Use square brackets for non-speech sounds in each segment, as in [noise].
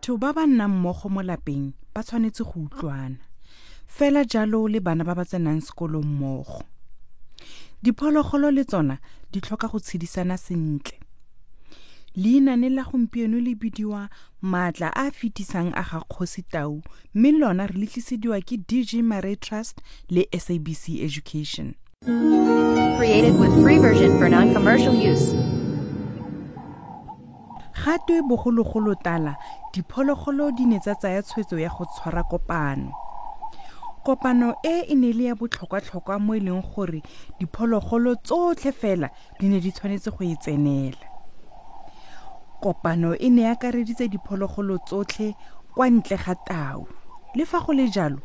Batho ba ba nnang mmogo mo lapeng ba tshwanetse go utlwana. Fela jalo le bana ba ba tsenang sekolo mmogo. Diphologolo le tsona di tlhoka go tshedisana sentle. Leinane la gompieno le bidiwa maatla a a fetisang a ga kgosi tau mme lona re letlisediwa ke dg maray trust le sabc education. Created with free version for non-commercial use. Gatwe bogologolo tala diphologolo di ne tsa tsaya tshwetso ya go tshwara kopano. Kopano e e ne le ya botlhokwa-tlhokwa mo e leng gore diphologolo tsotlhe fela di ne di tshwanetse go e tsenela. Kopano e ne e akareditse diphologolo tsotlhe kwa ntle ga tau. Le fa go le jalo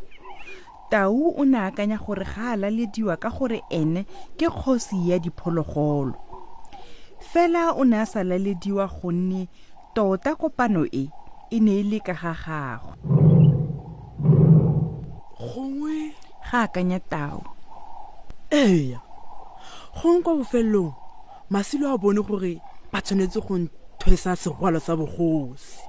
tau o ne akanya gore ga a lalediwa ka gore ene ke kgosi ya diphologolo fela o ne a sa lalediwa gonne tota kopano e e ne e le ka ga gagwe. Gongwe? Ga akanya tau eya gongwe kwa bofelelong masilo a bone gore ba tshwanetse go nthwesa segwalo sa bogosi.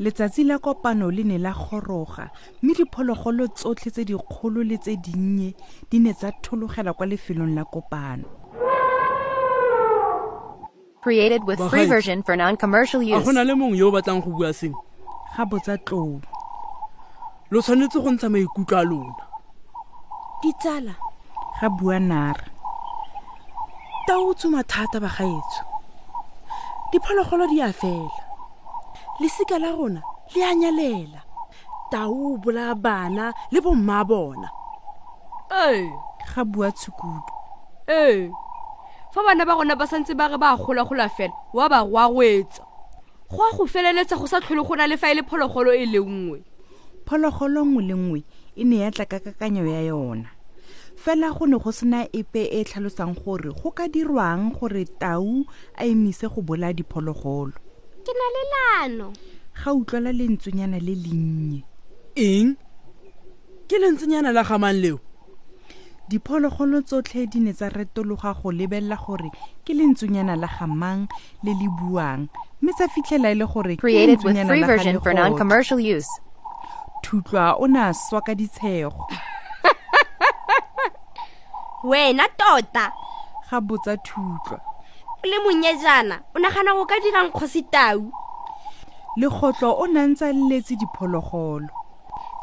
Letsatsi la kopano le ne la goroga mme diphologolo tsotlhe tse dikgolo le tse dinnye di ne tsa thologela kwa lefelong la kopano Created with free version for non-commercial use. go na le mongwe yo o batlang go bua seng ga botsa tlou. Lo tshwanetse go ntsha maikutlo a lona. Ditsala. Ga bua nara ta o tsoma thata bagaetsho diphologolo di a fela. Lesika la rona le a nyalela. Tau o bolaya bana le bomma bona. Ee. Ga bua tshukudu. Ee fa bana ba rona ba santse ba re ba golagola fela wa ba go a gwetsa go a go feleletsa go sa tlhole go na le fa e le phologolo e le nngwe. Phologolo nngwe le nngwe e ne ya tla ka kakanyo ya yona. Fela go ne go sena epe e tlhalosang gore go ka dirwang gore tau a emise go bolaya diphologolo. Ke na le lano. Ga utlwala lentswenyana le lennye eng? Ke lentsenyana la gamang leo diphologolo tsotlhe di ne tsa retologa go lebelela gore ke lentswenyana la gamang le le buang mme tsa fitlhela e le gore ke Created with lentswenyana free la ga version for legotlo. non-commercial use. thutlwa o ne a swa ka ditshego. [laughs] Wena tota. Ga botsa thutlwa. O le monyejana o nagana go ka dirang kgosi tau? Legotlo o ne a ntse a leletse diphologolo.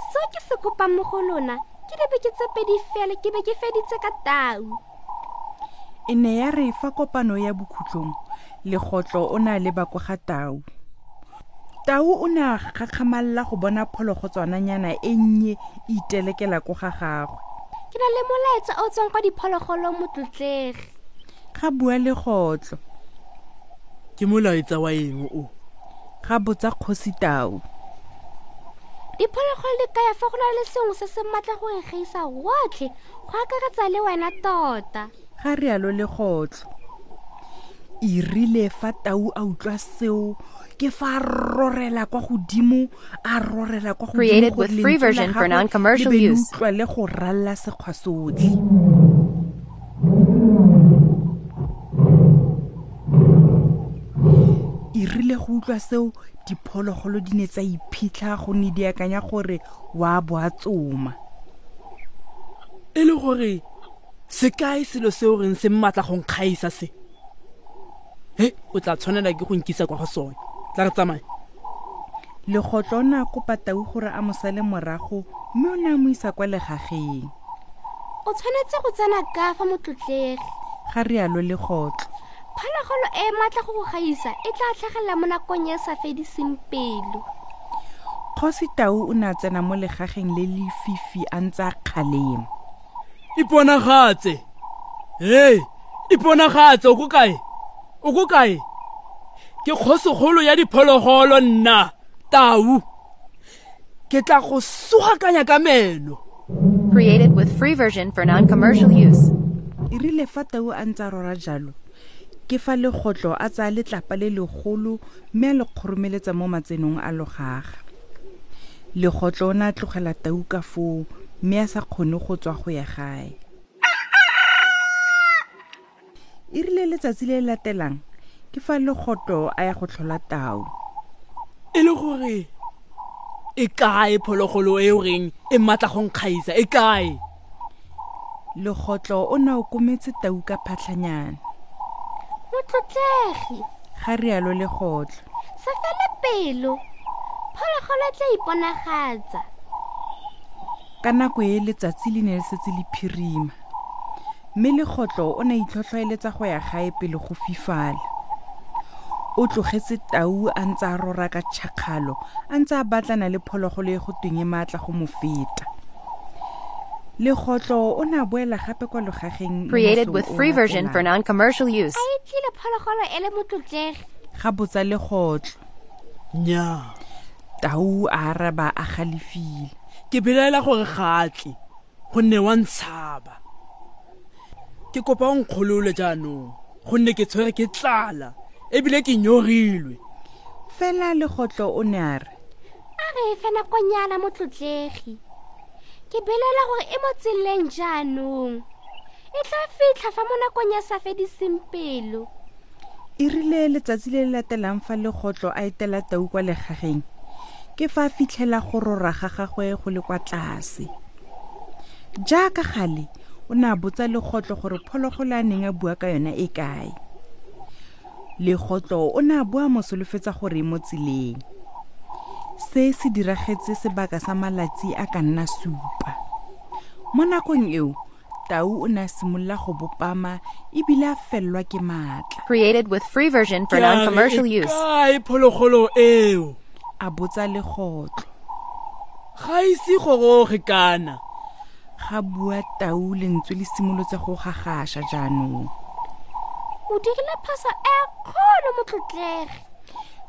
Seo ke se kopang mo go lona ke dibeke tse pedi fela ke be ke feditse ka tau. E ne ya re fa kopano ya bokhutlong legotlo o ne a leba kwa ga tau. Tau o ne a gakgamalla go bona phologotswananyana e nnye e itelekela ko ga gagwe. Ke na le molaetsa o tswang kwa diphologolong motlotlegi. Ga bua legotlo. Ke molaetsa wa eng o? Ga botsa kgosi tau diphologolo di kaya fa go na le sengwe se se maatla go e gaisa gotlhe go akaretsa le wena tota ga rialo legotlo e rile fa tau a utlwa seo ke fa rorela kwa godimo a rorela kwa godimo Created gore with free la for gagwe non-commercial le be le use. utlwa le go ralla sekgwa sotlhe rile go utlwa seo diphologolo di ne tsa iphitlha gonne di akanya gore wa bo a tsoma. E le gore se kae selo seo reng se mmatla go nkgaisa se? He o tla tshwanela ke go nkisa kwa go sone. Tla re tsamaya legotlo o ne a kopa tau gore a mo sale morago mme o ne a mo isa kwa legageng. O tshwanetse go tsena ka fa motlotlegi. Ga rialo legotlo phologolo e e maatla go go gaisa e tla tlhagelela mo nakong e sa fediseng pelo. Kgosi tau o ne a tsena mo legageng le le fifi a ntse a kgalema. Iponagatse hei iponagatse o ko kae? O ko kae? Ke kgosekgolo ya diphologolo nna tau. Ke tla go sogakanya ka meno. Created with free version for non-commercial use. e rile fa tau a ntse a rora jalo ke fa legotlo a tsaya letlapa le legolo mme a le kgoromeletsa mo matsenong a logaga. Legotlo o ne a tlogela tau ka foo mme a sa kgone go tswa go ya gae. E rile letsatsi le latelang ke fa legotlo a ya go tlhola tau. E le gore e kae phologolo e o reng e matla go nkgaisa e kae? Legotlo o ne a okometse tau ka phatlhanyana motlotlegi ga rialo legotlo. Sa fele pelo phologolo e tla iponagatsa. Ka nako e letsatsi le ne le setse le phirima mme legotlo o ne a itlhotlhoeletsa go ya gae pele go fifala. O tlogetse tau a ntse a rora ka tšhakgalo a ntse a batlana le phologolo e go tweng e maatla go mo feta Created with free version for non-commercial use. a tlile phologolo le motlotlegi. Ga botsa legotlo. Nnyaa tau a araba a galefile. Ke belaela gore gatle gonne wa ntshaba. Ke kopa o nkgolole jaanong gonne ke tshwere ke tlala ebile ke nyogilwe fela legotlo o ne a re a re fe nakonyana motlotlegi ke belela gore e mo tseleng jaanong. E tla fitlha fa mo nakong ya sa fediseng pelo. E rile letsatsi le le latelang fa legotlo a etela tau kwa legageng. Ke fa a fitlhela go rora ga gagwe go le kwa tlase. Jaaka gale o ne a botsa legotlo gore phologolo a neng a bua ka yona e kae. Legotlo o ne a boa mosolofetsa gore e mo tseleng se se diragetse sebaka sa malatsi a ka nna supa. Mo nakong eo tau o ne a simolola go bopama ebile a felelwa ke maatla. Created with free version for non-commercial "E use. kae phologolo eo? A botsa legotlo ga ise goroge kana. Ga bua tau lentswe le simolotse go gagasha jaanong. O dirile phoso e kgolo motlotlegi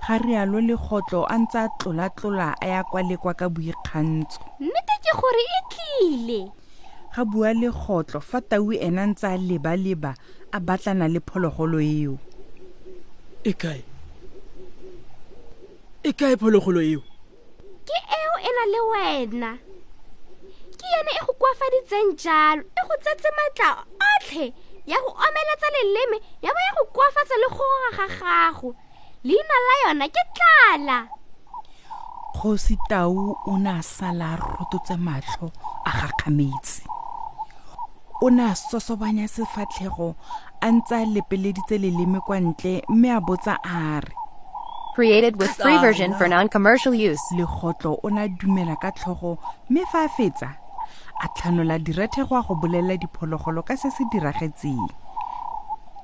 ga rialo legotlo a ntse a tlola-tlola a ya kwa le kwa ka boikgantsho nnete ke gore e tlile. Ga bua legotlo fa tau ena ntse a leba-leba a batlana le phologolo eo. E kae? E kae phologolo eo? Ke eo e na le wena. Ke yone e go koafaditseng jalo e go tsetse matla otlhe ya go omeletsa leleme ya bo ya go koafatsa le kgora ga gago leina la yona ke tlala. Kgosi tau o ne a sala a rototse matlho a gakgametse o ne a sosobanya sefatlhego a ntse a lepeleditse leleme kwa ntle mme a botsa a re Created with free version for non-commercial use. legotlo o ne a dumela ka tlhogo mme fa a fetsa a tlhanola direthe go a go bolelela diphologolo ka se se diragetseng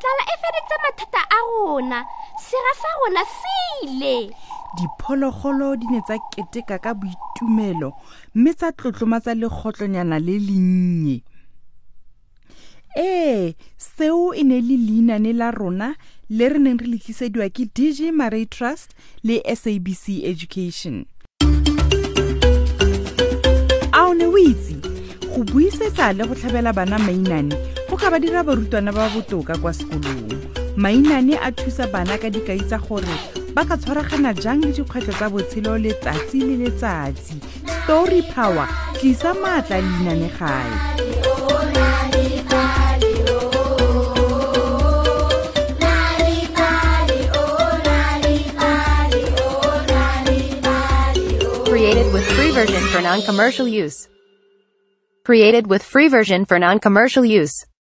tlala e feditse mathata a rona. Sera sa rona se ile. Diphologolo di ne tsa keteka ka boitumelo mme tsa tlotlomatsa legotlonyana le lennye ee seo e ne le leinane la rona le re neng re le tlisediwa ke dg maray trust le sabc education. A o ne o itse go buisetsa le go tlhabela bana mainane go ba dira barutwana ba botoka kwa sekolong mainane a thusa bana ka dikai tsa gore ba ka tshwaragana jang le dikgwetlho tsa botshelo letsatsi le letsatsi story power tlisa maatla leinane gae Created with free version for non-commercial use. Created with free version for non-commercial use.